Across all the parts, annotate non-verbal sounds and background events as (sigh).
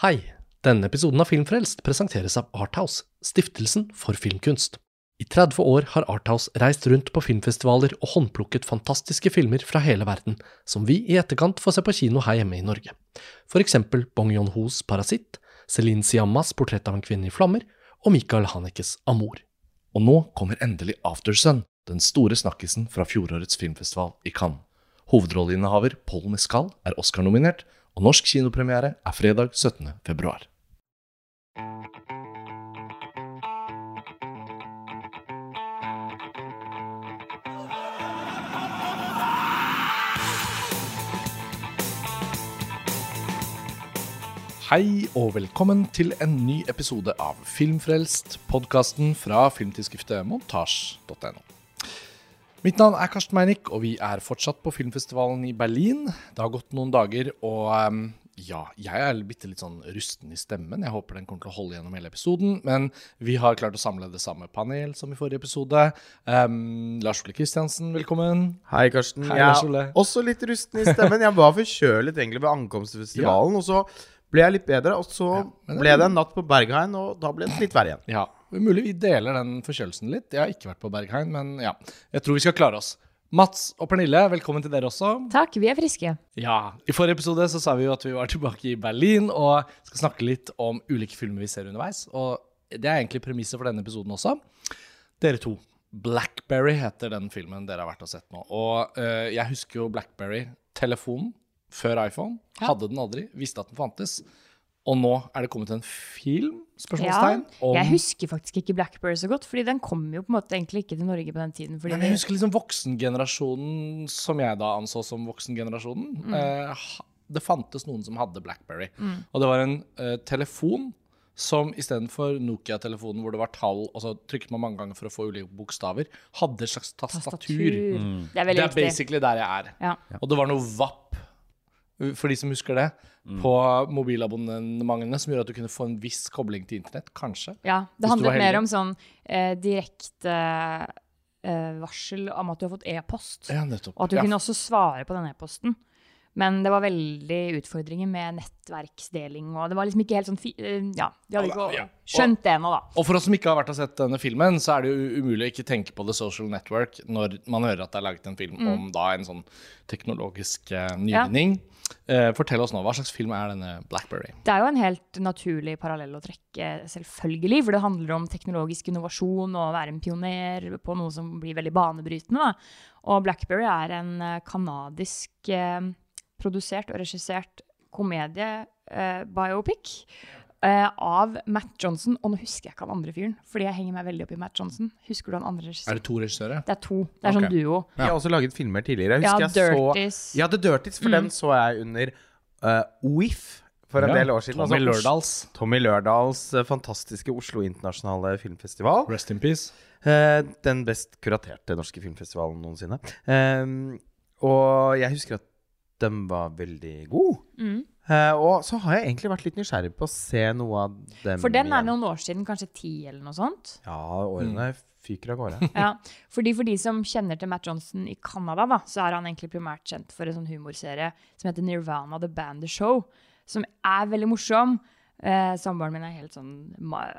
Hei! Denne episoden av Filmfrelst presenteres av Arthouse, stiftelsen for filmkunst. I 30 år har Arthouse reist rundt på filmfestivaler og håndplukket fantastiske filmer fra hele verden, som vi i etterkant får se på kino her hjemme i Norge. For eksempel Bong Yon-hos Parasitt, Celine Siammas Portrett av en kvinne i flammer og Michael Hanekes Amor. Og nå kommer endelig Aftersun, den store snakkisen fra fjorårets filmfestival i Cannes. Hovedrolleinnehaver Paul Mescal er Oscar-nominert, og norsk kinopremiere er fredag 17. februar. Hei og velkommen til en ny episode av Filmfrelst, podkasten fra filmtidsskriftet montasj.no. Mitt navn er Karsten Meinick, og vi er fortsatt på filmfestivalen i Berlin. Det har gått noen dager, og um, ja, jeg er bitte litt sånn rusten i stemmen. Jeg håper den kommer til å holde gjennom hele episoden. Men vi har klart å samle det samme panel som i forrige episode. Um, Lars Ole Kristiansen, velkommen. Hei, Karsten. Hei, jeg Lars Ole. er også litt rusten i stemmen. Jeg var forkjølet egentlig ved ankomst til festivalen, (laughs) og så ble jeg litt bedre. Og så ja, det- ble det en natt på Berghain, og da ble det litt verre igjen. Ja, Mulig vi deler den forkjølelsen litt. Jeg har ikke vært på Berghain, men ja. Jeg tror vi skal klare oss. Mats og Pernille, velkommen til dere også. Takk, vi er friske. Ja, I forrige episode så sa vi jo at vi var tilbake i Berlin og skal snakke litt om ulike filmer vi ser underveis. Og det er egentlig premisset for denne episoden også. Dere to. Blackberry heter den filmen dere har vært og sett nå. Og uh, jeg husker jo Blackberry-telefonen før iPhone. Hadde den aldri, visste at den fantes. Og nå er det kommet en film, spørsmålstegn, om Jeg husker faktisk ikke Blackberry så godt, fordi den kom jo på en måte egentlig ikke til Norge på den tiden. Fordi Men jeg husker liksom voksengenerasjonen, som jeg da anså som voksengenerasjonen. Mm. Eh, det fantes noen som hadde Blackberry. Og det var en eh, telefon som istedenfor Nokia-telefonen hvor det var tall, og så trykket man mange ganger for å få ulike bokstaver, hadde et slags tastatur. tastatur. Det er Det er riktig. basically der jeg er. Ja. Og det var noe VAP, for de som husker det, på mobilabonnementene som gjorde at du kunne få en viss kobling til internett, kanskje. ja, det handlet mer om sånn eh, direkte eh, varsel om at du har fått e-post. Ja, nettopp. Og at du Ja, kunne også svare på den e-posten. Men det var veldig utfordringer med nettverksdeling, og det var liksom ikke helt sånn eh, Ja, de hadde ikke skjønt det ennå, da. Og for oss som ikke har vært og sett denne filmen, så er det jo umulig å ikke tenke på The Social Network når man hører at det er laget en film om da en sånn teknologisk eh, nyvinning. Eh, fortell oss nå, hva slags film er denne Blackberry? Det er jo en helt naturlig parallell å trekke, selvfølgelig, for det handler om teknologisk innovasjon og å være en pioner på noe som blir veldig banebrytende. Da. Og Blackberry er en kanadisk eh, produsert og regissert komedie, eh, biopic, eh, av Matt Johnson. Og nå husker jeg ikke han andre fyren, fordi jeg henger meg veldig opp i Matt Johnson. Husker du han andre Er det to regissører? Det er to. Det er okay. sånn duo. jeg har også laget filmer tidligere. Jeg Ja, husker jeg så Dirties. Ja, The Dirties, for den så jeg under uh, WIF for en Ja, del år siden. Tommy Altså, Lørdals. Tommy Lørdals eh, fantastiske Oslo internasjonale filmfestival. Rest in peace. Eh, den best kuraterte norske filmfestivalen noensinne. Eh, og jeg husker at den var veldig gode. Mm. Uh, og så har jeg egentlig vært litt nysgjerrig på å se noe av dem For den er igjen. noen år siden, kanskje ti eller noe sånt. Ja, årene fyker av gårde. (laughs) Ja, fordi For de som kjenner til Matt Johnson i Canada, da, så er han egentlig primært kjent for en sånn humorserie som heter Nirvana The Band The Show, som er veldig morsom. Eh, Samboeren min er helt sånn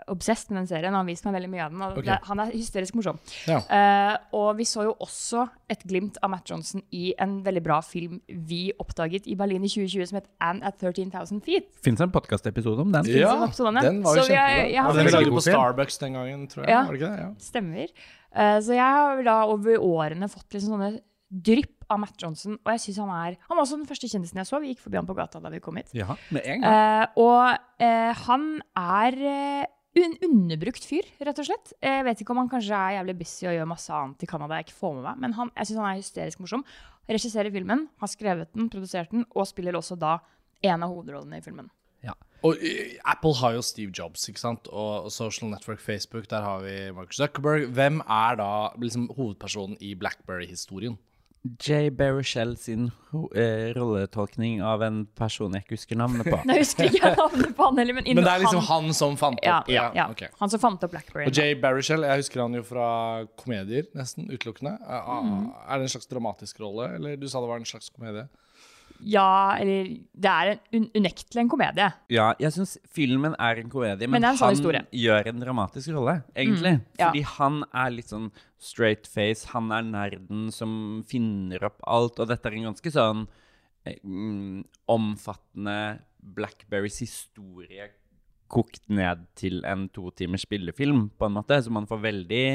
obsessed med den serien. Han har vist meg veldig mye av den. Og Ok. det, han er hysterisk morsom. Ja. Eh, og vi så jo også et glimt av Matt Johnson i en veldig bra film vi oppdaget i Berlin i 2020 som het Anne at 13,000 Feet. Fins en podkastepisode om den? Ja, en den var jo så vi kjempebra. jeg har Ja, den lagde på film. Starbucks den gangen, tror jeg. Ja. Var det ikke det? Ja. Stemmer. Eh, så jeg har da over årene fått liksom sånne drypp av Matt Johnson, og jeg synes han er Han var også den første kjendisen jeg så. Vi gikk forbi han på gata da vi kom hit. Ja, med en gang. Eh, og eh, han er eh, en underbrukt fyr, rett og slett. Jeg vet ikke om han kanskje er jævlig busy og gjør masse annet i Canada jeg ikke får med meg, men han, jeg syns han er hysterisk morsom. Regisserer filmen, har skrevet den, produsert den, og spiller også da en av hovedrollene i filmen. Ja. Og eh, Apple har jo Steve Jobs, ikke sant? Og Social Network Facebook, der har vi Mark Zuckerberg. Hvem er da liksom hovedpersonen i Blackberry-historien? Jay Baruchel sin ho- eh, rolletolkning av en person jeg ikke husker navnet på. (laughs) Nei, jeg husker ikke navnet på han heller, men, Men det er liksom han som fant ja, opp ja, ja. Okay. Han som fant opp Blackberry. Og Jay Baruchel, jeg husker han jo fra komedier, nesten utelukkende. Er Mm. er det en slags dramatisk rolle, eller du sa det var en slags komedie? Ja, eller Det er en, unektelig en komedie. Ja, jeg syns filmen er en komedie, men, Men en sånn han historie. gjør en dramatisk rolle, egentlig. Mm, ja. Fordi han er litt sånn straight face, han er nerden som finner opp alt, og dette er en ganske sånn eh, mm, omfattende Blackberries historie kokt ned til en to timers spillefilm, på en måte, så man får veldig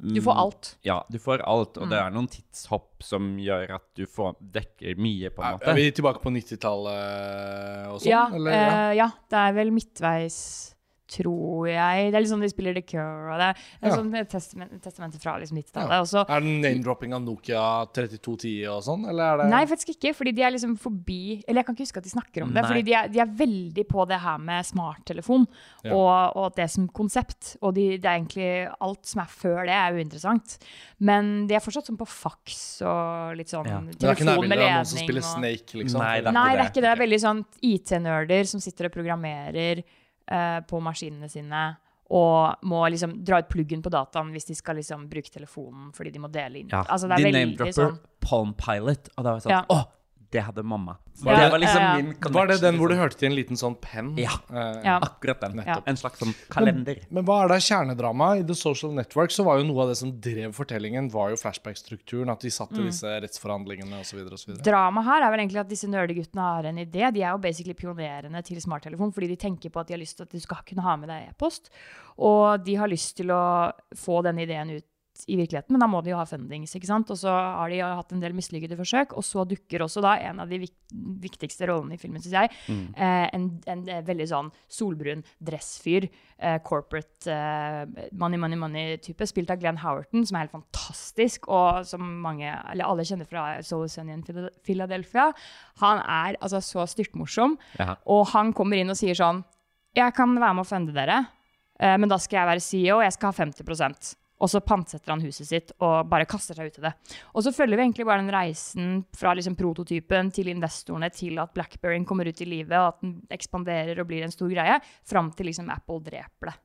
Du får alt. Ja, du får alt, og det Mm. er noen tidshopp som gjør at du får dekker mye, på en måte. er vi tilbake på 90-tallet og sånn? Ja, ja, eh, ja, det er vel midtveis, tror jeg. Det er sånn de spiller The Cure, og det det er Ja. sånn testament, testamentet fra liksom 90-tallet. Ja. Er det name-dropping av Nokia 3210 og sånn, eller er det Nei, faktisk ikke. Fordi de er liksom forbi Eller jeg kan ikke huske at de snakker om det. Fordi de er, de er veldig på det her med smarttelefon Ja. og, og det som konsept. Og de, det er egentlig alt som er før det, er uinteressant. Men de er fortsatt sånn på fax og litt sånn Ja. Men det er ikke telefon av noen som spiller Snake, liksom? Nei, det er Nei, ikke det er det. ikke det. Det er veldig sånn IT-nerder som sitter og programmerer eh, på maskinene sine. Og må liksom dra ut pluggen på dataen hvis de skal liksom bruke telefonen fordi de må dele inn. Ja, Altså, det de er veldig name-dropper sånn Palm Pilot, og da var jeg sånn Ja. Åh, det hadde mamma. Var det var liksom ja, ja. min. Var det den hvor du liksom. hørte til en liten sånn penn? Ja. Eh, Ja. Akkurat den. En slags sånn kalender. Men hva er det kjernedrama? I The Social Network så var jo noe av det som drev fortellingen, var jo flashback-strukturen. At de satt Mm. i disse rettsforhandlingene osv. Dramaet her er vel egentlig at disse nerdeguttene har en idé. De er jo basically pionerene til smarttelefon fordi de tenker på at de har lyst til at du skal kunne ha med deg e-post. Og de har lyst til å få denne ideen ut i virkeligheten, men da må de jo ha fundings. ikke sant? Og så har de hatt en del mislykkede forsøk, og så dukker også da en av de viktigste rollene i filmen, syns jeg, eh, en, en, eh, veldig sånn solbrun dressfyr, eh, corporate eh, money, money, money-type, spilt av Glenn Howerton, som er helt fantastisk, og som mange, eller alle kjenner fra Soul Sunny in Philadelphia. Han er altså så styrtmorsom, og han kommer inn og sier sånn Jeg kan være med å funde dere, eh, men da skal jeg være CEO, og jeg skal ha 50 og så pantsetter han huset sitt og bare kaster seg ut i det. Og så følger vi egentlig bare den reisen fra liksom prototypen til investorene til at Blackberryen kommer ut i livet, og at den ekspanderer og blir en stor greie, fram til liksom Apple dreper det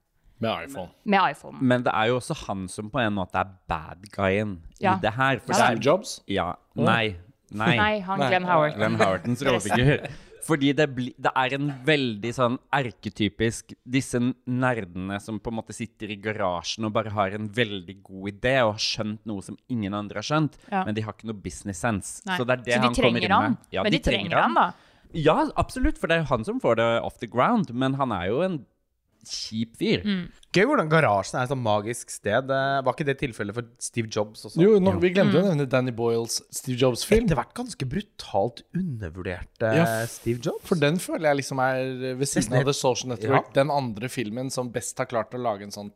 Med iPhone. med iPhone. Men det er jo også han som på en måte er bad guyen Ja. i det her. For Ja. det Steve er, Jobs? ja, nei. Nei. Nei, han Nei. Glenn Howard. Glenn Howertons (laughs) rollefigur. Fordi det, bli, det er en veldig sånn erketypisk Disse nerdene som på en måte sitter i garasjen og bare har en veldig god idé og har skjønt noe som ingen andre har skjønt, Ja. men de har ikke noe business sense. Nei. Så det er det så de han kommer trenger inn han. med. Ja, men de, trenger han, da. Ja, absolutt, for det er han som får det off the ground, men han er jo en kjip fyr. Mm. Gøy hvordan garasjen er et sånn magisk sted. Eh, Var ikke det tilfellet for Steve Jobs også? Jo, nå, vi glemte Mm. å nevne Danny Boyles Steve Jobs-film. Etter hvert ganske brutalt undervurderte Ja, Steve Jobs. For den føler jeg liksom er ved siden av The Social Network Ja. den andre filmen som best har klart å lage en sånn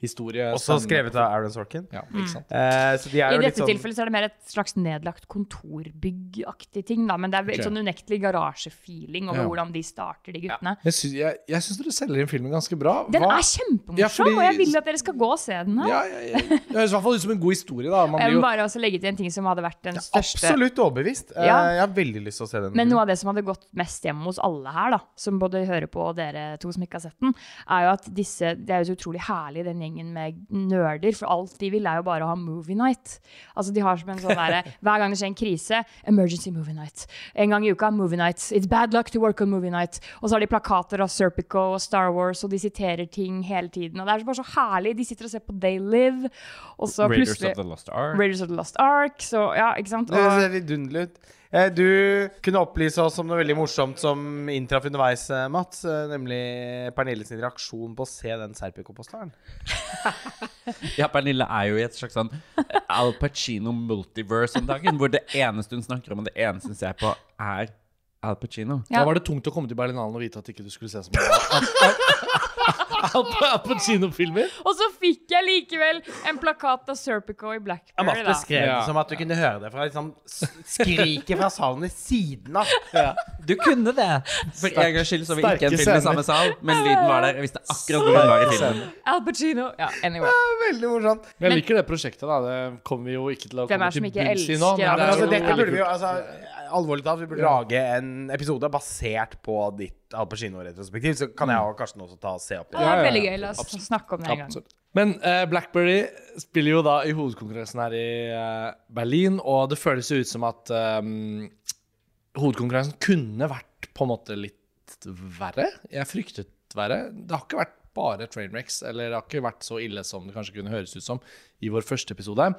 tech-historie. Også skrevet av Aaron Sorkin. Ja, ikke sant. Eh, så de er I jo litt dette sånn tilfellet så er det mer et slags nedlagt kontorbyggaktig ting, da. Men det er veldig sånn unektelig garasjefeeling over Ja. hvordan de starter, de guttene. Jeg syns, jeg, jeg syns dere selger inn filmen ganske bra. Den Hva- er kjempemorsom, Ja, fordi- og jeg vil at dere skal gå og se den her. Ja, ja, ja. Det høres i hvert fall ut som en god historie. da Man Jeg vil jo bare også legge til en ting som hadde vært den største Absolutt overbevist. Eh, Ja. Jeg har veldig lyst til å se den. Men noe av det som hadde gått mest hjemme hos alle her, da, som både hører på og dere to som ikke har sett den, er jo at disse Det er jo så utrolig herlig, den gjengen med nerder, for alt de vil, er jo bare å ha movie night. Altså, de har som en sånn der, (laughs) Hver gang det skjer en krise, emergency movie night. En gang i uka, movie night. It's bad luck to work on movie night. Og så har de plakater av Serpico og Star Wars, og de siterer ting hele tiden. Og det er bare så herlig. De sitter og ser på They Live, og så Raiders plutselig of the Lost Ark. Raiders of the Lost Ark. Så ja, ikke sant? Det Og, ser vidunderlig ut. Eh, Du kunne opplyse oss om noe veldig morsomt som inntraff underveis, eh, Mats. eh, Nemlig Pernille sin reaksjon på å se den Serpico-posteren. (laughs) Ja, Pernille er jo i et slags sånn Al Pacino multiverse om dagen, hvor det eneste hun snakker om, og det eneste hun ser på, er Al Pacino. Ja. Da var det tungt å komme til Berlinalen og vite at ikke du skulle se så mye Al Al Pacino-filmer. og så fikk jeg likevel en plakat av Serpico i Blackberry, Mats da. beskrev det som at du kunne høre det fra liksom, skriket fra salen i siden av. Du kunne det! For en gangs skyld så vi ikke en film i samme sal, men lyden var der. Jeg visste akkurat hvor den var i filmen. Al Pacino. Ja, anyway. Veldig morsomt. Men jeg liker det prosjektet. da Det kommer vi jo ikke til å komme til bunns i nå. Men Men det altså, er dette burde vi jo altså, Alvorlig talt, vi burde lage en episode basert på ditt Al Pacino-retrospektiv. Så kan jeg og Karsten også ta og se opp Det det. er ja, ja. veldig gøy. La oss snakke om det en gang. Absolutt. Men uh, Blackberry spiller jo da i hovedkonkurransen her i uh, Berlin, og det føles jo ut som at um, hovedkonkurransen kunne vært på en måte litt verre. Jeg fryktet verre. Det har ikke vært bare trainwrecks, eller det har ikke vært så ille som det kanskje kunne høres ut som i vår første episode.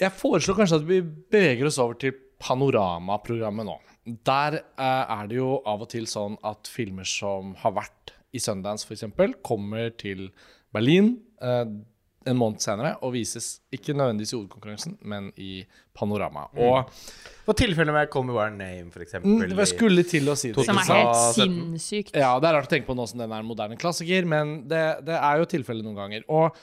Jeg foreslår kanskje at vi beveger oss over til panoramaprogrammet nå. Der eh, er det jo av og til sånn at filmer som har vært i Sundance f.eks., kommer til Berlin eh, en måned senere og vises ikke nødvendigvis i hovedkonkurransen, men i panorama. Og På tilfellet med Call Me By Your Name, for eksempel. mm, jeg skulle til å si det. Som er helt sinnssykt. Ja, det er rart å tenke på nå som den er en moderne klassiker, men det, det er jo tilfellet noen ganger. Og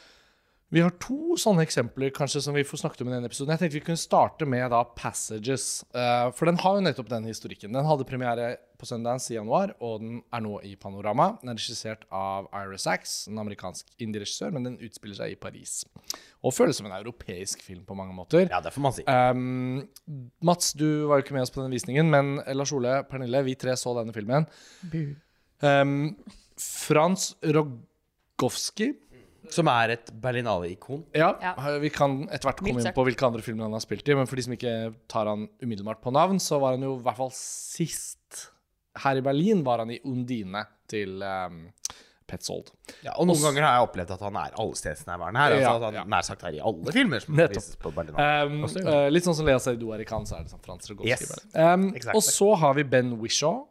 vi har to sånne eksempler kanskje som vi får snakket om i denne episoden. Jeg tenkte vi kunne starte med da Passages, Uh, for den har jo nettopp den historikken. Den hadde premiere på Sundance i januar, og den er nå i Panorama. Den er regissert av Ira Sachs, en amerikansk indie-regissør, men den utspiller seg i Paris. Og føles som en europeisk film på mange måter. Ja, det får man si. Um, Mats, du var jo ikke med oss på den visningen, men Lars Ole, Pernille, vi tre så denne filmen. Um, Frans Rogowski Som er et Berlinale-ikon. Ja, Ja. vi kan etter hvert komme inn på hvilke andre filmer han har spilt i, men for de som ikke tar han umiddelbart på navn, så var han jo i hvert fall sist her i Berlin var han i Undine til um, Petzold. Ja, og noen Også- ganger har jeg opplevd at han er allestedsnærværende her. Altså, at han ja. nær sagt er i alle filmer som Nettopp. vises på Berlinale. Um, uh, litt sånn som Lea Seydoux er i Cannes, så er det sånn Frans Rogowski. Yes. Um, Exactly. og så har vi Ben Wishaw,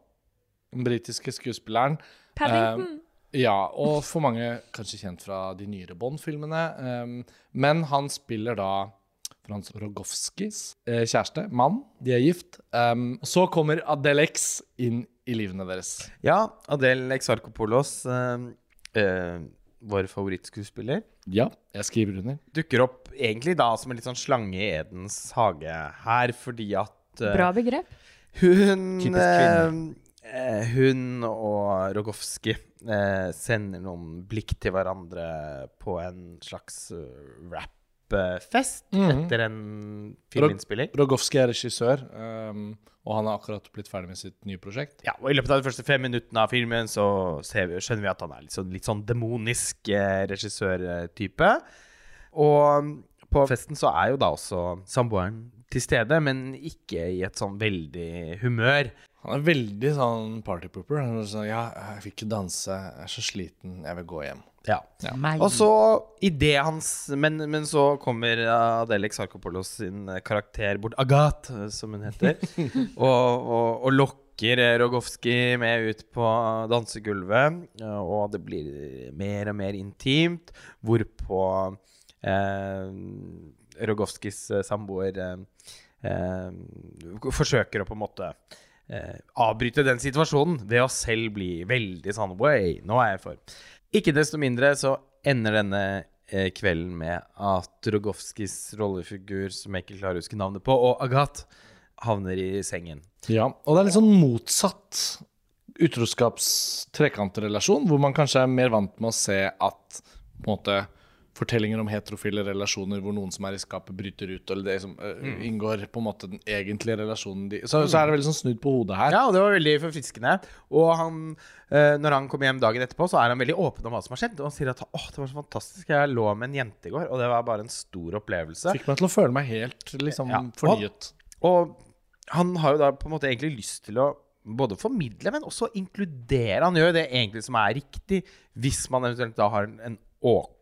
den britiske skuespilleren. Paddington. Ja, og for mange kanskje kjent fra de nyere Bond-filmene. Um, men han spiller da Frans Rogowskis eh, kjæreste, mann. De er gift. Um, og så kommer Adele X inn i livene deres. Ja, Adele X eh, eh, vår favorittskuespiller, Ja, jeg skriver under. dukker opp egentlig da som en litt sånn slange i Edens hage her, fordi at eh, Bra begrep. Hun Hun og Rogowski eh, sender noen blikk til hverandre på en slags uh, rappfest -hmm. etter en filminnspilling. Rogowski er regissør, um, og han har akkurat blitt ferdig med sitt nye prosjekt. Ja, og I løpet av de første fem minuttene av filmen så ser vi, skjønner vi at han er litt sånn, litt sånn demonisk eh, regissørtype. Og på festen så er jo da også samboeren til stede, men ikke i et sånn veldig humør. Han er veldig sånn partypooper. Han er sånn, ja, jeg fikk ikke danse, jeg er så sliten, jeg vil gå hjem. Ja. Og så i det hans men, men så kommer Adele Exarchopoulos sin karakter bort, Agathe, som hun heter, (laughs) og, og, og lokker eh, Rogowski med ut på dansegulvet. Og det blir mer og mer intimt, hvorpå eh, Rogowskis samboer eh, eh, forsøker å på en måte eh, avbryte den situasjonen ved å selv bli veldig sånn Way, nå er jeg for. Ikke desto mindre så ender denne eh, kvelden med at Rogowskis rollefigur, som jeg ikke klarer å huske navnet på, og Agathe havner i sengen. Ja, og det er litt sånn motsatt utroskaps-trekantrelasjon, hvor man kanskje er mer vant med å se at på en måte fortellinger om heterofile relasjoner hvor noen som er i skapet, bryter ut, eller det som øh, inngår på en måte den egentlige relasjonen de så, så er det veldig sånn snudd på hodet her. Ja, og det var veldig forfriskende. Og han, eh, når han kommer hjem dagen etterpå, så er han veldig åpen om hva som har skjedd. Og han sier at åh, det var så fantastisk, jeg lå med en jente i går, og det var bare en stor opplevelse. Fikk meg til å føle meg helt liksom Ja. fornyet. Og han har jo da på en måte egentlig lyst til å både formidle, men også inkludere. Han gjør jo det egentlig som er riktig, hvis man eventuelt da har en, en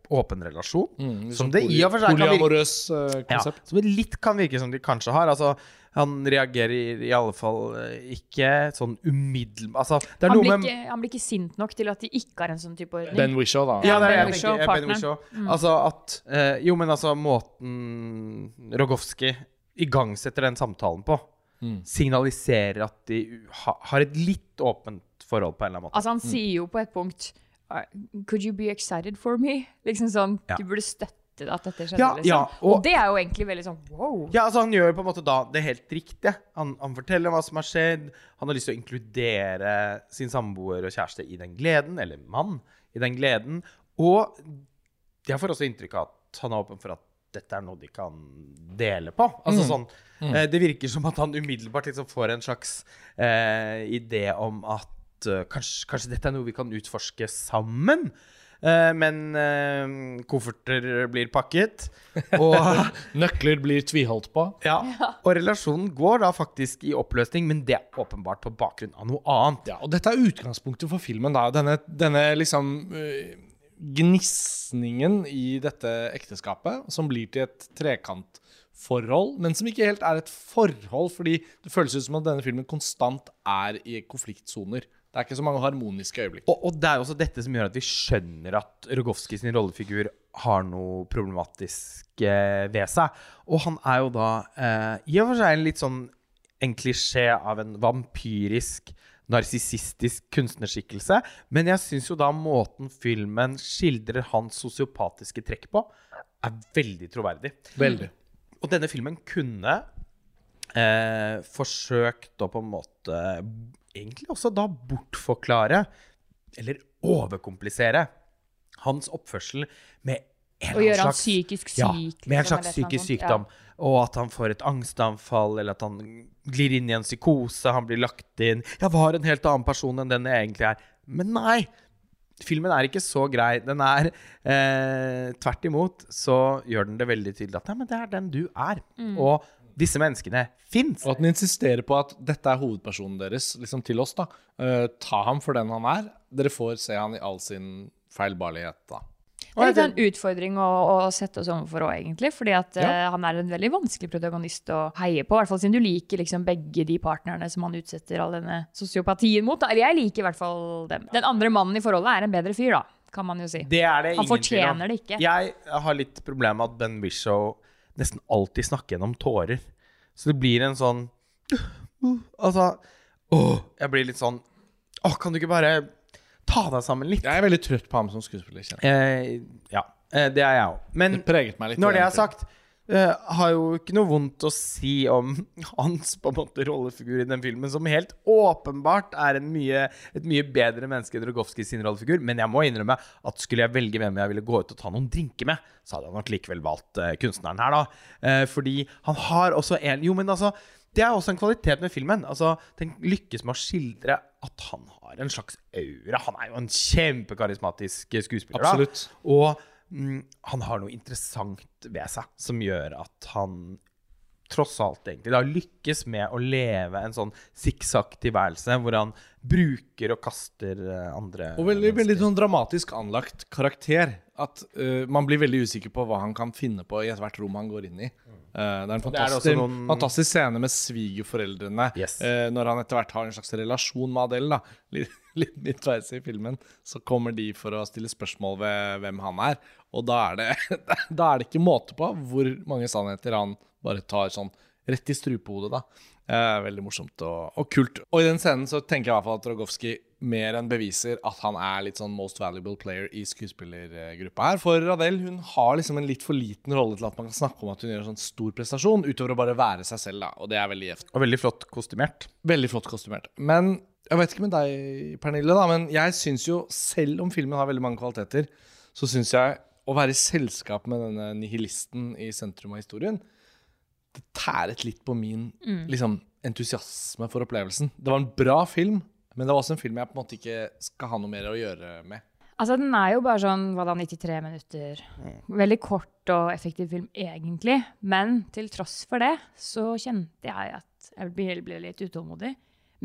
åpen relasjon. som det i og for seg kan virke øh, ja. Som det litt kan virke som de kanskje har. Altså, han reagerer i, alle fall eh, ikke sånn umiddelbart Altså, Han han blir ikke sint nok til at de ikke har en sånn type ordning. Ben Wishaw, da. Ja, det er Ben Wishaw, eh, Ben Wishaw. Mm. Altså at eh, Jo, men altså måten Rogowski igangsetter den samtalen på, Mm. signaliserer at de ha, har et litt åpent forhold på en eller annen måte. Altså, han sier jo på et punkt "Uh, Could you be excited for me? (laughs) Liksom sånn, Ja. Du burde støtte at dette skjedde, Ja, liksom. ja, og, og- det er jo egentlig veldig sånn wow. Ja, altså Han gjør på en måte da det helt riktige. Han, han forteller hva som har skjedd. Han har lyst til å inkludere sin samboer og kjæreste i den gleden, eller mann i den gleden. Og jeg får også inntrykk av at han er åpen for at dette er noe de kan dele på. Altså sånn, eh, Det virker som at han umiddelbart liksom får en slags eh, idé om at eh, kanskje, kanskje dette er noe vi kan utforske sammen. Uh, men uh, kofferter blir pakket. Og, (laughs) Nøkler blir tviholdt på. ja, og relasjonen går da faktisk i oppløsning, men det er åpenbart på bakgrunn av noe annet. Ja, og dette er utgangspunktet for filmen. da Denne, denne liksom gnisningen i dette ekteskapet, som blir til et trekant forhold, men som ikke helt er et forhold, fordi det føles ut som at denne filmen konstant er i konfliktsoner. Det er ikke så mange harmoniske øyeblikk. Og, og det er også dette som gjør at vi skjønner at Rogowski sin rollefigur har noe problematisk eh, ved seg. Og han er jo da eh, i og for seg en litt sånn en klisjé av en vampyrisk, narsissistisk kunstnerskikkelse. Men jeg syns jo da måten filmen skildrer hans sosiopatiske trekk på, er veldig troverdig. Veldig. Og denne filmen kunne eh, forsøkt å på en måte egentlig også da bortforklare, eller overkomplisere, hans oppførsel med en Og gjøre han psykisk syk. ja, med en liksom, slags psykisk sykdom. Ja. Og at han får et angstanfall, eller at han glir inn i en psykose. Han blir lagt inn 'Jeg var en helt annen person enn den jeg egentlig er'. Men nei! Filmen er ikke så grei. Den er eh, Tvert imot så gjør den det veldig tydelig at nei, men det er den du er. Mm. Og disse menneskene fins. Og at den insisterer på at dette er hovedpersonen deres liksom til oss. da Uh, Ta ham for den han er. Dere får se han i all sin feilbarlighet. da Det er litt en utfordring å, å sette oss overfor òg, egentlig. Fordi at eh, han er en veldig vanskelig protagonist å heie på. I hvert fall siden du liker liksom begge de partnerne som han utsetter all denne sosiopatien mot. Da. Eller jeg liker i hvert fall dem. Den andre mannen i forholdet er en bedre fyr, da, kan man jo si. Det er det Han fortjener det ikke. Jeg har litt problem med at Ben Wishow nesten alltid snakke gjennom tårer. Så det blir en sånn Altså Åh, jeg blir litt sånn Åh, kan du ikke bare ta deg sammen litt? Jeg er veldig trøtt på ham som skuespiller. kjenner jeg. Eh, ja, eh, det er jeg òg. Men Det preget meg litt. når det er sagt, eh, har jo ikke noe vondt å si om (laughs) hans på en måte rollefigur i den filmen, som helt åpenbart er en mye, et mye bedre menneske enn Rogowski sin rollefigur. Men jeg må innrømme at skulle jeg velge hvem jeg ville gå ut og ta noen drinker med, så hadde jeg nok likevel valgt uh, kunstneren her, da. Uh, fordi han har også en Jo, men altså det er også en kvalitet med filmen. Altså, Den lykkes med å skildre at han har en slags aura. Han er jo en kjempekarismatisk skuespiller. da. Absolutt. Og mm, han har noe interessant ved seg som gjør at han tross alt egentlig da lykkes med å leve en sånn sikksakk-tilværelse hvor han bruker og kaster eh, andre Og veldig, veldig sånn dramatisk anlagt karakter. At uh, man blir veldig usikker på hva han kan finne på i ethvert rom han går inn i. Uh, det er en fantastisk, er noen- fantastisk scene med svigerforeldrene Yes. uh, når han etter hvert har en slags relasjon med Adele. da (laughs) Litt, midtveis i filmen så kommer de for å stille spørsmål ved hvem han er. Og da er det, (laughs) da er det ikke måte på hvor mange sannheter han bare tar sånn rett i strupehodet. da Eh, veldig morsomt og, og kult. Og i den scenen så tenker jeg i hvert fall at Rogowski mer enn beviser at han er litt sånn most valuable player i skuespillergruppa her. For Radel hun har liksom en litt for liten rolle til at man kan snakke om at hun gjør en sånn stor prestasjon, utover å bare være seg selv, da. Og det er veldig gjevt. Og veldig flott kostymert. Veldig flott kostymert. Men jeg vet ikke med deg, Pernille, da, men jeg syns jo, selv om filmen har veldig mange kvaliteter, så syns jeg å være i selskap med denne nihilisten i sentrum av historien, det tæret litt på min liksom, entusiasme for opplevelsen. Det var en bra film, men det var også en film jeg på en måte ikke skal ha noe mer å gjøre med. Altså, den er jo bare sånn hva da, 93 minutter. Veldig kort og effektiv film, egentlig. Men til tross for det så kjente jeg at jeg ble, ble litt utålmodig.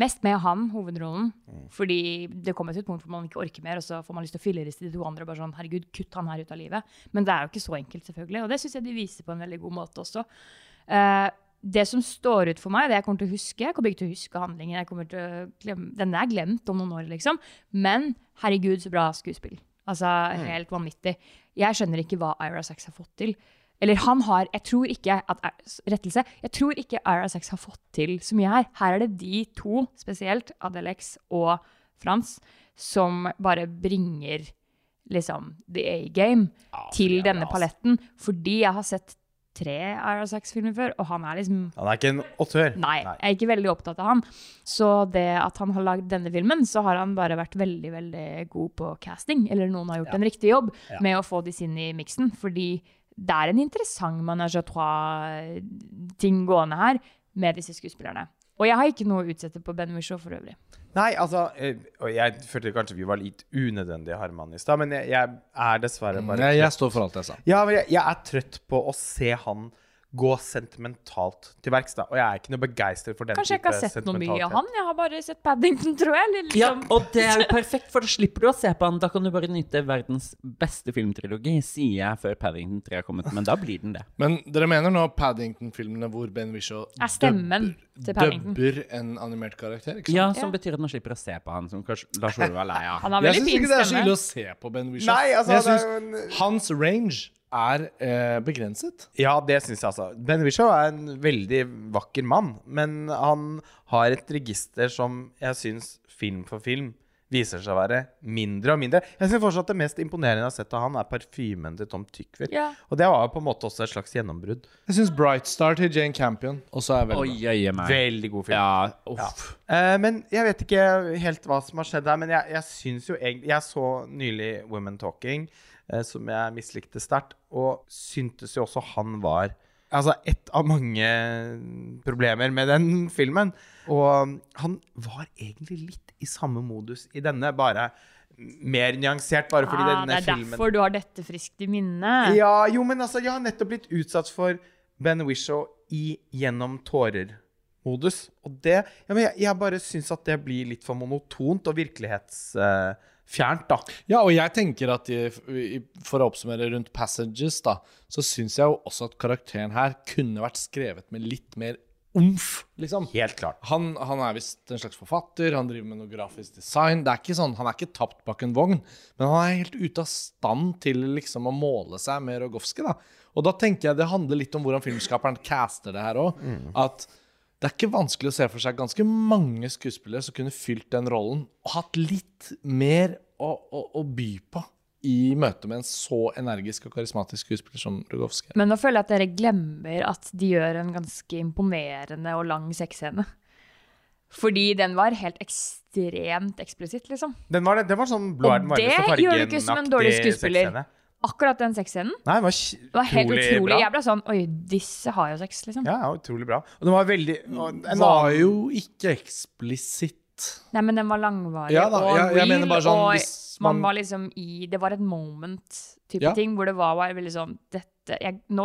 Mest med han, hovedrollen. Fordi det kommer til et punkt hvor man ikke orker mer, og så får man lyst til å filleriste de to andre. og bare sånn, herregud, kutt han her ut av livet. Men det er jo ikke så enkelt, selvfølgelig. Og det syns jeg de viser på en veldig god måte også. Uh, det som står ut for meg, det jeg kommer til å huske Jeg kommer ikke til å huske handlingen. jeg kommer til å glemme, Den er glemt om noen år, liksom. Men herregud, så bra skuespill. Altså, helt vanvittig. Jeg skjønner ikke hva Ira Sachs har fått til. Eller han har Jeg tror ikke at Rettelse. Jeg tror ikke Ira har fått til så mye her. Her er det de to, spesielt Adelex og Frans, som bare bringer liksom the A-game til denne paletten. Fordi jeg har sett tre Ira Sachs-filmer før, og han er liksom Han er ikke en åttør. Nei, jeg er ikke veldig opptatt av han. Så det at han har lagd denne filmen, så har han bare vært veldig veldig god på casting. Eller noen har gjort en riktig jobb med å få disse inn i miksen. Fordi det er en interessant menage à trois-ting gående her med disse skuespillerne. Og jeg har ikke noe å utsette på Ben Whishaw for øvrig. Nei, altså eh, Og jeg følte kanskje vi var litt unødvendige harmony i stad, men jeg, jeg er dessverre bare Nei, jeg står for alt jeg sa. Ja, men jeg, jeg er trøtt på å se han gå sentimentalt til verks. Og jeg er ikke noe begeistret for den Kanskje jeg ikke har sett noe mye av han? Jeg har bare sett Paddington, tror jeg. Liksom. Ja, og det er jo perfekt, for da slipper du å se på han. Da kan du bare nyte verdens beste filmtrilogi, sier jeg før Paddington 3 har kommet. Men da blir den det. Men dere mener nå Paddington-filmene hvor Ben Whishaw Er Paddington. dubber en animert karakter? ikke sant? Ja, som Ja. betyr at man slipper å se på han, som kanskje Lars Ole er lei av. Han har Jeg veldig syns fin ikke det er så ille å se på Ben Whishaw. Nei, altså, jeg syns hans range er eh, begrenset. Ja, det syns jeg altså. Ben Whishaw er en veldig vakker mann, men han har et register som jeg syns film for film viser seg å være mindre og mindre. Jeg syns fortsatt det mest imponerende jeg har sett av han, er parfymen til Tom Tykver. Ja. Og det var jo på en måte også et slags gjennombrudd. Jeg syns Bright Star til Jane Campion også er veldig Oi. Veldig god film. Ja, uff. Eh, men jeg vet ikke helt hva som har skjedd her. Men jeg, jeg syns jo egentlig Jeg så nylig Women Talking, som jeg mislikte sterkt, og syntes jo også han var Altså ett av mange problemer med den filmen. Og han var egentlig litt i samme modus i denne, bare mer nyansert. Bare fordi Ah, det er filmen derfor du har dette friskt i minnet. Ja, jo, men altså, jeg har nettopp blitt utsatt for Ben Whishaw i Gjennom tårer-modus. Og det ja, men jeg, jeg bare syns at det blir litt for monotont og virkelighetsfjernt, da. Ja, og jeg tenker at i, for å oppsummere rundt Passages, da, så syns jeg jo også at karakteren her kunne vært skrevet med litt mer omf, liksom. Helt klart. Han, han er visst en slags forfatter, han driver med noe grafisk design. Det er ikke sånn, Han er ikke tapt bak en vogn, men han er helt ute av stand til liksom å måle seg med Rogowski. da. Og da tenker jeg det handler litt om hvordan filmskaperen caster det her òg. At det er ikke vanskelig å se for seg ganske mange skuespillere som kunne fylt den rollen og hatt litt mer å, å, å by på i møte med en så energisk og karismatisk skuespiller som Rogowski. Men nå føler jeg at dere glemmer at de gjør en ganske imponerende og lang sexscene. Fordi den var helt ekstremt eksplisitt, liksom. Den var, det var sånn blå er den Og det varmeste gjør du ikke som en dårlig skuespiller. sexscene. Akkurat den sexscenen Nei, den var det var helt utrolig utrolig. bra. Jeg ble sånn Oi, disse har jo sex, liksom. Ja, ja, utrolig bra. Og den var veldig Den var jo ikke eksplisitt. Nei, men den var langvarig Ja da, og jeg- jeg real, mener bare sånn, og hvis man man- var liksom i Det var et moment-type Ja. ting, hvor det var, var veldig sånn dette, jeg, Nå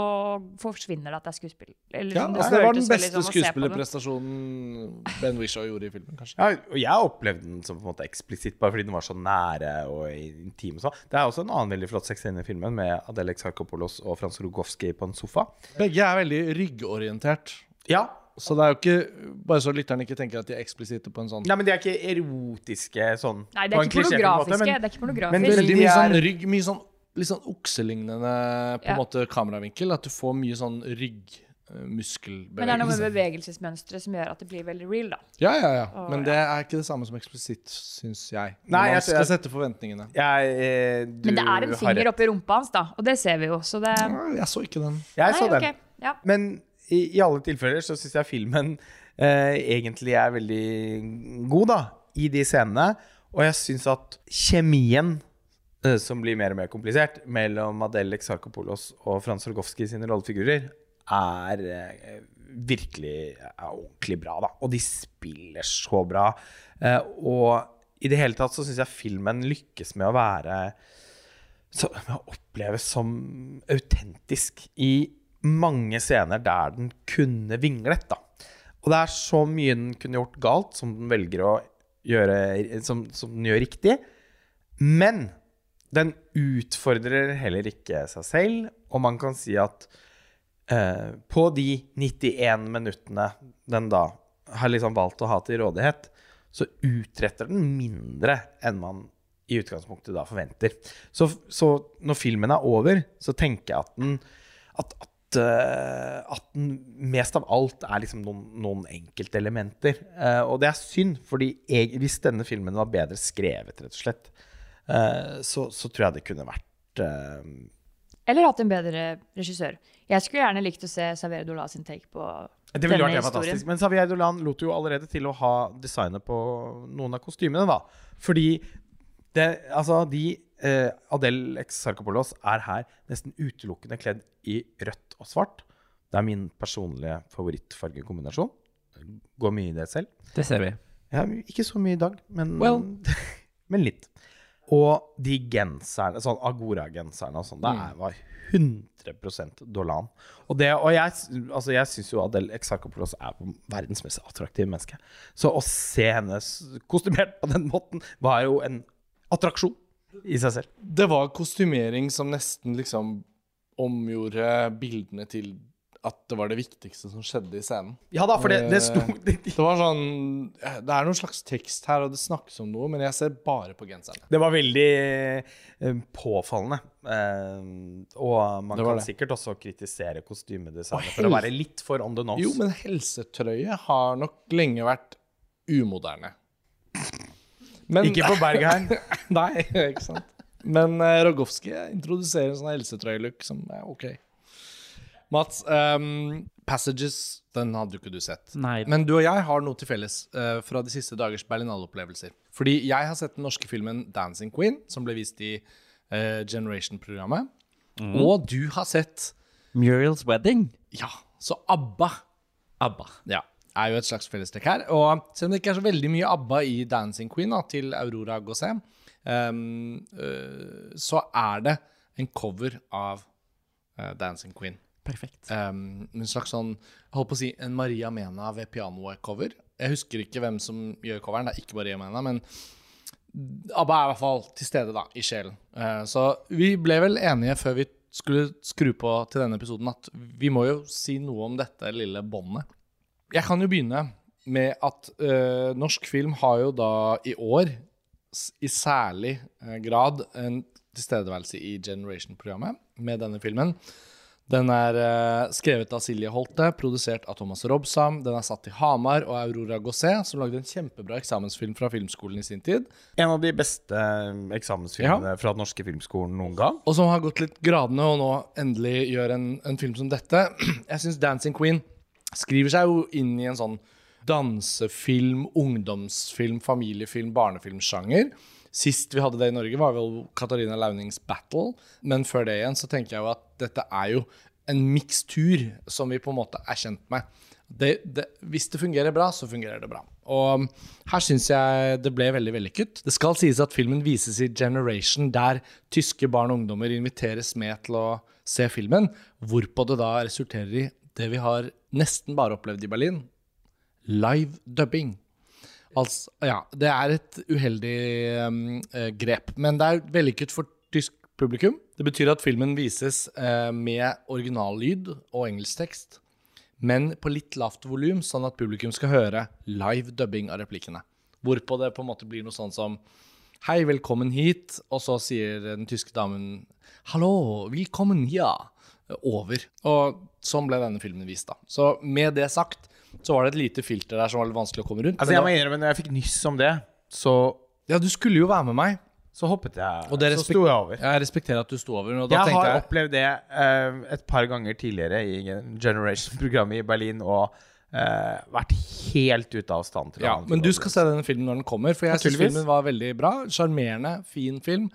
forsvinner det at det er skuespill. Eller, Ja, det, altså det var den beste sånn det. skuespillerprestasjonen Ben Wishaw gjorde i filmen, kanskje. Ja, og jeg opplevde den som på en måte eksplisitt, bare fordi den var så nære og intim. og sånn. Det er også en annen veldig flott sexscene i filmen, med Adele Xarkopoulos og Frans Rogowski på en sofa. Begge er veldig ryggorientert. Ja, Så det er jo ikke Bare så lytteren ikke tenker at de er eksplisitte på en sånn Nei, men de er ikke erotiske sånn Nei, det er ikke pornografiske. måte, men- det er ikke pornografisk. men Veldig mye sånn rygg Mye sånn litt sånn okselignende på en Ja. måte kameravinkel. At du får mye sånn ryggmuskelbevegelse. Men det er noe med bevegelsesmønsteret som gjør at det blir veldig real, da. Ja, ja, ja. Og, Men ja. det er ikke det samme som eksplisitt, syns jeg. Nei, man jeg- skal sette forventningene. Jeg, eh, du Men det er en finger oppi rumpa hans, da. Og det ser vi jo, så det Ja, Jeg så ikke den. Jeg så den. Okay. Ja. Men i, i alle tilfeller så syns jeg filmen eh, egentlig er veldig god, da, i de scenene. Og jeg syns at kjemien, eh, som blir mer og mer komplisert, mellom Adele Exarchopoulos og Frans Rogowski sine rollefigurer, er eh, virkelig er ordentlig bra, da. Og de spiller så bra. Eh, og i det hele tatt så syns jeg filmen lykkes med å være så, med å oppleves som autentisk i mange scener der den kunne vinglet. da. Og det er så mye den kunne gjort galt, som den velger å gjøre Som, som den gjør riktig. Men den utfordrer heller ikke seg selv, og man kan si at eh, på de 91 minuttene den da har liksom valgt å ha til rådighet, så utretter den mindre enn man i utgangspunktet da forventer. Så, så når filmen er over, så tenker jeg at den at, at, eh, at den mest av alt er liksom noen, noen enkeltelementer. Uh, og det er synd, fordi hvis denne filmen var bedre skrevet, rett og slett, eh, så, så tror jeg det kunne vært eh, Eller hatt en bedre regissør. Jeg skulle gjerne likt å se Saverio Dola sin take på Det ville denne vært historien. fantastisk. Men Xavier Dolan lot jo allerede til å ha designet på noen av kostymene, da. Fordi det, altså, de eh, Adel X Sarkopolos er her nesten utelukkende kledd i rødt og svart. Det er min personlige favorittfargekombinasjon. går mye i det selv. Det ser vi. Ja, ikke så mye i dag, men, Well. (laughs) men litt. Og de genserne, sånn Agora-genserne og sånn, det er- var 100% Dolan. Og, det, og jeg, altså jeg syns jo Adel Exarchopoulos er verdens mest attraktive menneske. Så å se henne kostymert på den måten var jo en attraksjon i seg selv. Det var kostymering som nesten liksom omgjorde bildene til at det var det viktigste som skjedde i scenen. Ja da, for det, det sto (laughs) Det var sånn Det er noen slags tekst her, og det snakkes om noe, men jeg ser bare på genserne. Det var veldig eh, påfallende. Eh, og man kan det. sikkert også kritisere kostymedesignet for å være litt for on the nose. Jo, men helsetrøye har nok lenge vært umoderne. Men, Ikke på Bergheim. (laughs) Nei, ikke sant. Men uh, Rogowski introduserer en sånn helsetrøyelook som er ok. Mats, um, Passages, den hadde jo ikke du sett. Nei. Men du og jeg har noe til felles uh, fra de siste dagers Berlinale-opplevelser. Fordi jeg har sett den norske filmen 'Dancing Queen', som ble vist i uh, Generation-programmet. Og du har sett Muriel's Wedding. Ja, så ABBA ABBA. ja, er jo et slags fellestrekk her. Og selv om det ikke er så veldig mye ABBA i 'Dancing Queen' da, til Aurora Gosé, um, uh, så er det en cover av uh, 'Dancing Queen'. Perfekt. Um, en slags sånn, jeg holdt på å si, en Maria Mena ved pianoet-cover. Jeg husker ikke hvem som gjør coveren, det er ikke Maria Mena, men ABBA er i hvert fall til stede da, i sjelen. Uh, så vi ble vel enige før vi skulle skru på til denne episoden at vi må jo si noe om dette lille båndet. Jeg kan jo begynne med at uh, norsk film har jo da i år i særlig eh, grad en tilstedeværelse i Generation-programmet med denne filmen. Den er uh, skrevet av Silje Holte, produsert av Thomas Robsam. Den er satt til Hamar og Aurora Gosset, som lagde en kjempebra eksamensfilm fra filmskolen i sin tid. En av de beste eksamensfilmene ja. fra den norske filmskolen noen gang. Og som har gått litt gradene, og nå endelig gjør en, en film som dette. (clears throat) Jeg syns 'Dancing Queen' skriver seg jo inn i en sånn dansefilm, ungdomsfilm, familiefilm, barnefilmsjanger. Sist vi hadde det i Norge, var vel Katarina Launings 'Battle'. Men før det igjen så tenker jeg jo at dette er jo en mikstur som vi på en måte er kjent med. Det, det, hvis det fungerer bra, så fungerer det bra. Og her syns jeg det ble veldig vellykket. Det skal sies at filmen vises i Generation, der tyske barn og ungdommer inviteres med til å se filmen, hvorpå det da resulterer i det vi har nesten bare opplevd i Berlin live dubbing. Altså, ja, det er et uheldig um, eh, grep, men det er vellykket for tysk publikum. Det betyr at filmen vises uh, med originallyd og engelsktekst, men på litt lavt volum, sånn at publikum skal høre live dubbing av replikkene. Hvorpå det på en måte blir noe sånn som Hei, velkommen hit. Og så sier den tyske damen Hallo, velkommen ja. Over. Og sånn ble denne filmen vist, da. Så med det sagt, så var det et lite filter der som var litt vanskelig å komme rundt. Altså jeg må innrømme, når jeg fikk nyss om det, så, ja, du skulle jo være med meg. så hoppet jeg. Og det så sto jeg over. Jeg respekterer at du sto over. Og da Jeg har jeg opplevd det uh, et par ganger tidligere i Generation-programmet i Berlin og Uh, vært helt ute av stand til å Ja, men du skal se denne filmen når den kommer, for jeg syns filmen var veldig bra. Sjarmerende, fin film.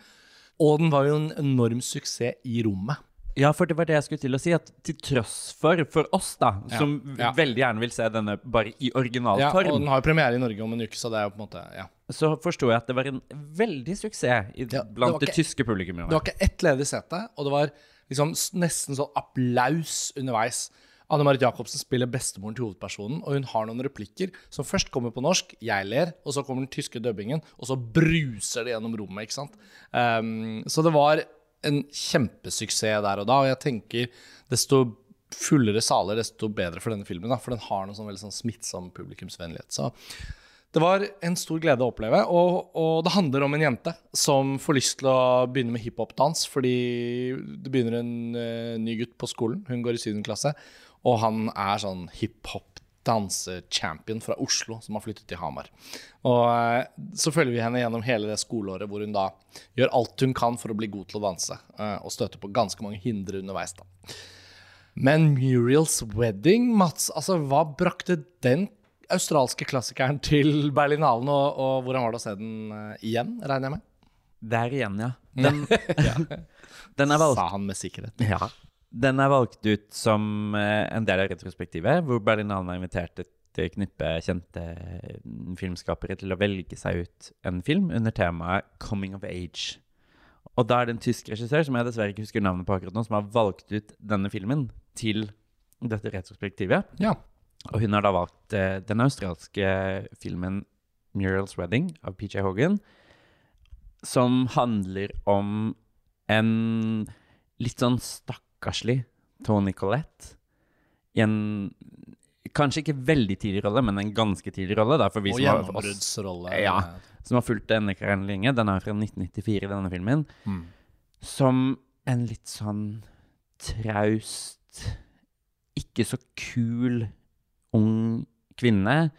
Og den var jo en enorm suksess i rommet. Ja, for det var det jeg skulle til å si. At til tross for, for oss, da, Ja, som ja. veldig gjerne vil se denne bare i original Ja, originalform, og den har premiere i Norge om en uke, så det er jo på en måte ja. så forsto jeg at det var en veldig suksess i, Ja, det blant det ikke- tyske publikummet. Det var ikke ett ledig sete, og det var liksom nesten sånn applaus underveis. Anne Marit Jacobsen spiller bestemoren til hovedpersonen, og hun har noen replikker som først kommer på norsk, jeg ler, og så kommer den tyske dubbingen, og så bruser det gjennom rommet, ikke sant. Um, så det var en kjempesuksess der og da, og jeg tenker desto fullere saler, desto bedre for denne filmen, da, for den har noe sånn veldig sånn smittsom publikumsvennlighet. Så det var en stor glede å oppleve, og, og det handler om en jente som får lyst til å begynne med hiphop-dans, fordi det begynner en uh, ny gutt på skolen, hun går i 7. klasse, og han er sånn hiphop-dansechampion fra Oslo, som har flyttet til Hamar. Og eh, så følger vi henne gjennom hele det skoleåret, hvor hun da gjør alt hun kan for å bli god til å danse, eh, og støter på ganske mange hindre underveis da. Men Muriel's Wedding, Mats, altså hva brakte den australske klassikeren til Berlinalen, og, og hvordan var det å se den eh, igjen, regner jeg med? Der igjen, ja. Den, (laughs) den er valgt Sa han med sikkerhet. Ja. Den er valgt ut som eh, en del av retrospektivet, hvor Berlinalen har invitert et knippe kjente mm, filmskapere til å velge seg ut en film under temaet 'Coming of Age'. Og da er det en tysk regissør som jeg dessverre ikke husker navnet på akkurat nå, som har valgt ut denne filmen til dette retrospektivet. Ja. Og hun har da valgt eh, den australske filmen 'Muriel's Wedding' av PJ Hogan, som handler om en litt sånn stakkarslig Tony Collette i en kanskje ikke veldig tidlig rolle, men en ganske tidlig rolle. Da, for vi Og gjennombruddsrolle. Ja. som har fulgt denne karrieren lenge. Den er fra 1994, denne filmen. Mm. Som en litt sånn traust, ikke så kul ung kvinne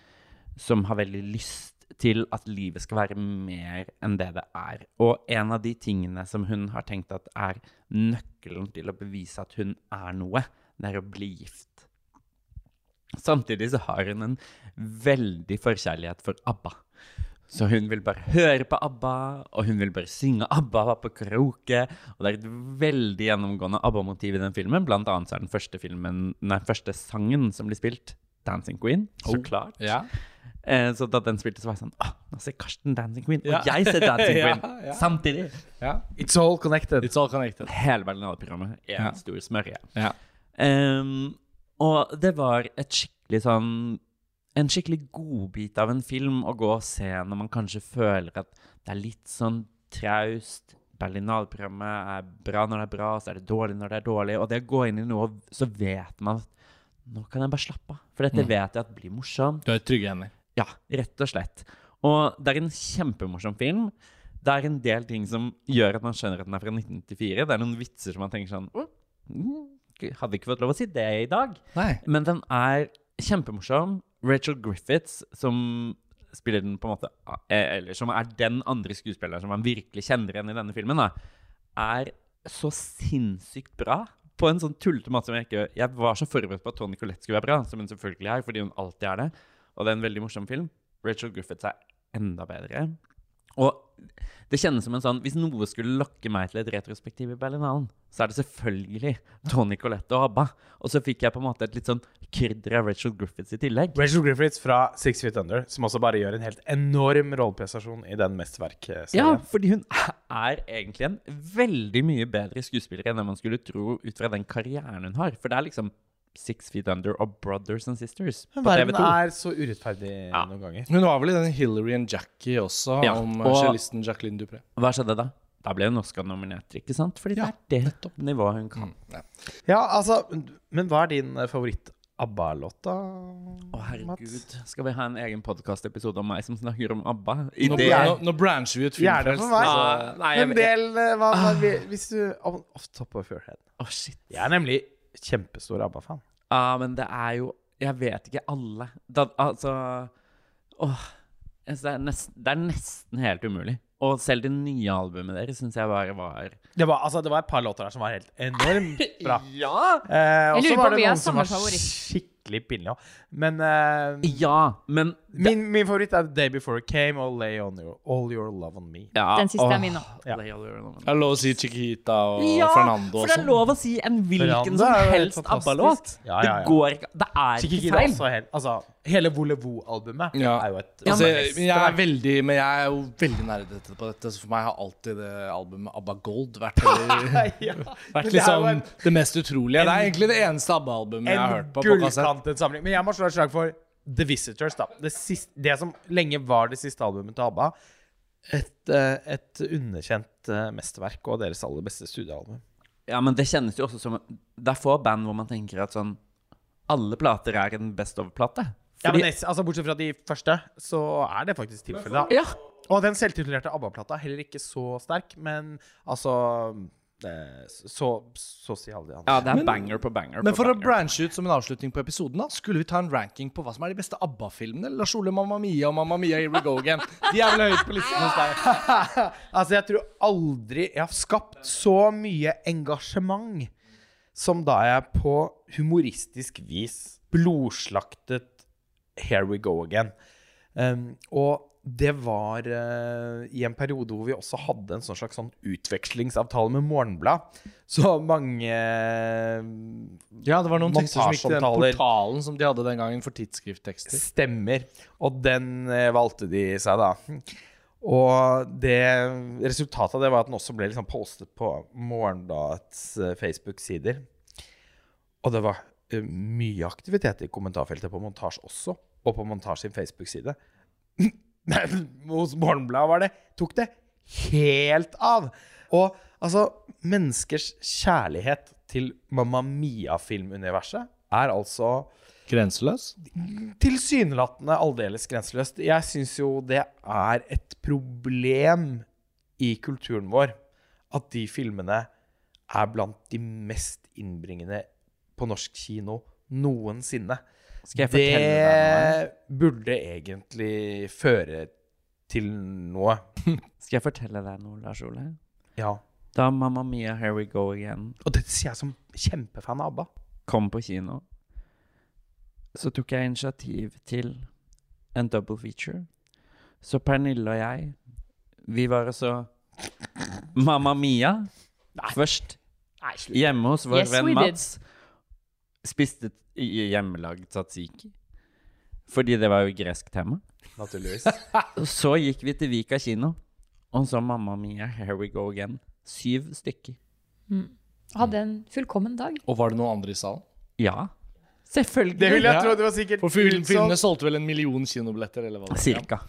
som har veldig lyst til at livet skal være mer enn det det er. Og en av de tingene som hun har tenkt at er nøkkelen til å bevise at hun er noe, det er å bli gift. Samtidig så har hun en veldig forkjærlighet for ABBA. Så hun vil bare høre på ABBA, og hun vil bare synge ABBA på karaoke. Og det er et veldig gjennomgående ABBA-motiv i den filmen. Blant annet så er den første, filmen, nei, første sangen som blir spilt, 'Dancing Queen'. Så Oh. klart. Ja. Eh, så da den spilte, så var jeg sånn Å, nå ser Karsten Dancing Queen, og jeg ser Dancing (laughs) Queen ja. samtidig. ja. It's all connected. It's all connected. Hele Berlinale-programmet er en stor smørje. Ja. Ehm, og det var et skikkelig sånn En skikkelig godbit av en film å gå og se når man kanskje føler at det er litt sånn traust. Berlinale-programmet er bra når det er bra, så er det dårlig når det er dårlig. Og det å gå inn i noe, så vet man at nå kan jeg bare slappe av. For dette Mm. vet jeg at blir morsomt. Du har trygge hender. Ja, rett og slett. Og det er en kjempemorsom film. Det er en del ting som gjør at man skjønner at den er fra 1994. Det er noen vitser som man tenker sånn «Å, mm, Hadde ikke fått lov å si det i dag. Nei. Men den er kjempemorsom. Rachel Griffiths, som spiller den på en måte eh, Eller som er den andre skuespilleren som man virkelig kjenner igjen i denne filmen, da, er så sinnssykt bra. På en sånn tullete måte som jeg ikke Jeg var så forberedt på at Tony Collette skulle være bra, som hun selvfølgelig er, fordi hun alltid er det. Og det er en veldig morsom film. Rachel Griffiths er enda bedre. Og det kjennes som en sånn Hvis noe skulle lokke meg til et retrospektiv i Berlinalen, så er det selvfølgelig Tony Collette og ABBA. Og så fikk jeg på en måte et litt sånn krydder av Rachel Griffiths i tillegg. Rachel Griffiths fra Six Feet Under, som også bare gjør en helt enorm rolleprestasjon i den mesterverkserien. Ja, fordi hun er egentlig en veldig mye bedre skuespiller enn det man skulle tro ut fra den karrieren hun har. For det er liksom Six Feet Under og Brothers and Sisters på Verden TV2. er så urettferdig Ja. noen ganger. Hun var vel i den Hillary and Jackie også, Ja, om og- cellisten Jacqueline Dupré. Hva skjedde da? Da ble hun Oscar-nominert, ikke sant? Fordi Ja, det er det nivået hun kan. Ja. Ja, altså Men hva er din eh, favoritt-ABBA-låt, da? Å, herregud. Mats? Skal vi ha en egen podkastepisode om meg som snakker om ABBA? I Nå, det nå, nå brancher vi ut Gjerne for meg. Ah, Nei, En del eh, hva, hva, Hvis du Off off top of your head. Å, shit. Jeg er nemlig kjempestor ABBA-fan. Ja, men det er jo Jeg vet ikke alle. Da, altså Åh. Det er, nesten, det er nesten helt umulig. Og selv det nye albumet deres syns jeg bare var Det var, altså, det var et par låter der som var helt enormt (laughs) bra. Ja! Eh, og så var det noen som var favoritt. skikkelig pinlige òg. Men eh, Ja, men min, min favoritt er The Day Before It Came og Lay on your, All Your Love On Me. ja, Den siste er min òg. Ja. Det er lov å si Chiquita og Ja, Fernando for det er sånn. lov å si en hvilken som helst. ABBA-låt. Ja, ja, ja. Det går ikke Det er ikke feil. også helt Altså, hele Volevo-albumet Ja. er jo et Altså, men jeg er veldig Men jeg er jo veldig nerdete på dette, så for meg har alltid det albumet ABBA Gold vært, (laughs) ja. vært liksom en- det mest utrolige. Det er egentlig det eneste ABBA-albumet jeg har hørt på. En gullkantet samling. Men jeg må slå et slag for The Visitors, da. Det, siste, det som lenge var det siste albumet til ABBA. Et, eh, et underkjent eh, mesterverk og deres aller beste studioalbum. Ja, men det kjennes jo også som Det er få band hvor man tenker at sånn Alle plater er en best of-plate. Ja, men altså Bortsett fra de første, så er det faktisk tilfellet. Ja. Og den selvtitulerte ABBA-plata er heller ikke så sterk, men altså Så så å si alle de andre. ja, det er Men- banger på banger. Men på for å branche ut som en avslutning på episoden, da skulle vi ta en ranking på hva som er de beste ABBA-filmene? Lars Ole, Mamma Mia og Mamma Mia Here We Go Again. De er vel høyt på listen hos deg? (laughs) altså, jeg tror aldri jeg har skapt så mye engasjement som da jeg på humoristisk vis blodslaktet Here We Go Again. Um, og det var uh, i en periode hvor vi også hadde en sånn slags sånn utvekslingsavtale med Morgenblad. Så mange Ja, det var noen tekster som gikk til den portalen som de hadde den gangen for tidsskrifttekster. stemmer, og den uh, valgte de seg, da. Og det, resultatet av det var at den også ble liksom postet på Morgenbladets Facebook-sider. Og det var mye aktivitet i kommentarfeltet på montasje også, og på Montasj sin Facebook-side. (laughs) Men hos Morgenbladet var det, tok det helt av. Og altså, menneskers kjærlighet til Mamma Mia-filmuniverset er altså Grenseløs? tilsynelatende aldeles grenseløst. Jeg syns jo det er et problem i kulturen vår at de filmene er blant de mest innbringende på norsk kino noensinne. Skal jeg fortelle deg noe? Det burde egentlig føre til noe. (laughs) Skal jeg fortelle deg noe, Lars Ole? Ja. Da Mamma Mia, Here We Go Again Og dette sier jeg som kjempefan av ABBA. kom på kino, så tok jeg initiativ til en double feature. Så Pernille og jeg, vi var altså Mamma Mia først. Hjemme hos vår Yes, venn Mats. did. Spiste hjemmelagd tzatziki. Fordi det var jo gresk tema. Naturligvis. (laughs) Så gikk vi til Vika kino, og så Mamma Mia, Here We Go Again. Syv stykker. Hadde en fullkommen dag. Og var det noen andre i salen? Ja. Selvfølgelig. Det vil jeg tro. Det var sikkert For film, utsolgt. solgte vel en million kinobilletter, eller hva det var? Cirka.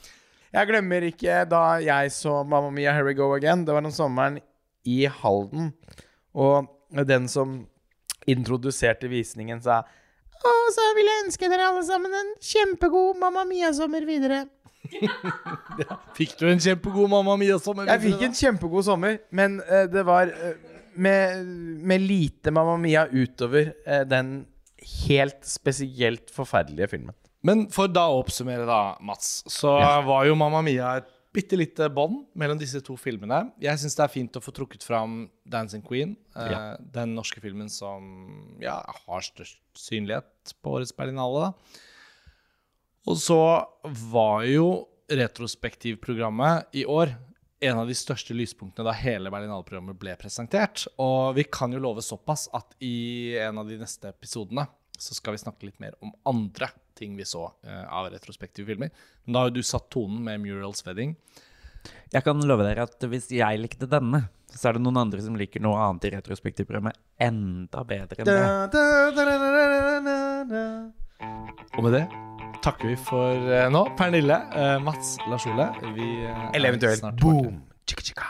Jeg glemmer ikke da jeg så Mamma Mia, Here We Go Again. Det var om sommeren i Halden. Og den som introduserte visningen, sa Og så vil jeg ønske dere alle sammen en kjempegod Mamma Mia-sommer videre. (laughs) Fikk du en kjempegod Mamma Mia-sommer? Jeg fikk en kjempegod sommer, men uh, det var uh, med, med lite Mamma Mia utover uh, den helt spesielt forferdelige filmen. Men for da å oppsummere, da, Mats, så var jo Mamma Mia et bitte lite bånd mellom disse to filmene. Jeg syns det er fint å få trukket fram 'Dancing Queen', eh, den norske filmen som ja, har størst synlighet på årets Berlinale. Og så var jo retrospektivprogrammet i år en av de største lyspunktene da hele Berlinale-programmet ble presentert. Og vi kan jo love såpass at i en av de neste episodene så skal vi snakke litt mer om andre ting vi så eh, av retrospektive filmer. Men da har jo du satt tonen med Murals Wedding. Jeg kan love dere at hvis jeg likte denne, så er det noen andre som liker noe annet i retrospektivprogrammet enda bedre enn det. Og med det takker vi for eh, nå. Pernille, eh, Mats, Lars Ole. Vi Eller eventuelt snart tilbake. boom! Chicka, chicka.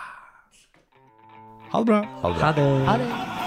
Ha det bra. Ha det. Ha det.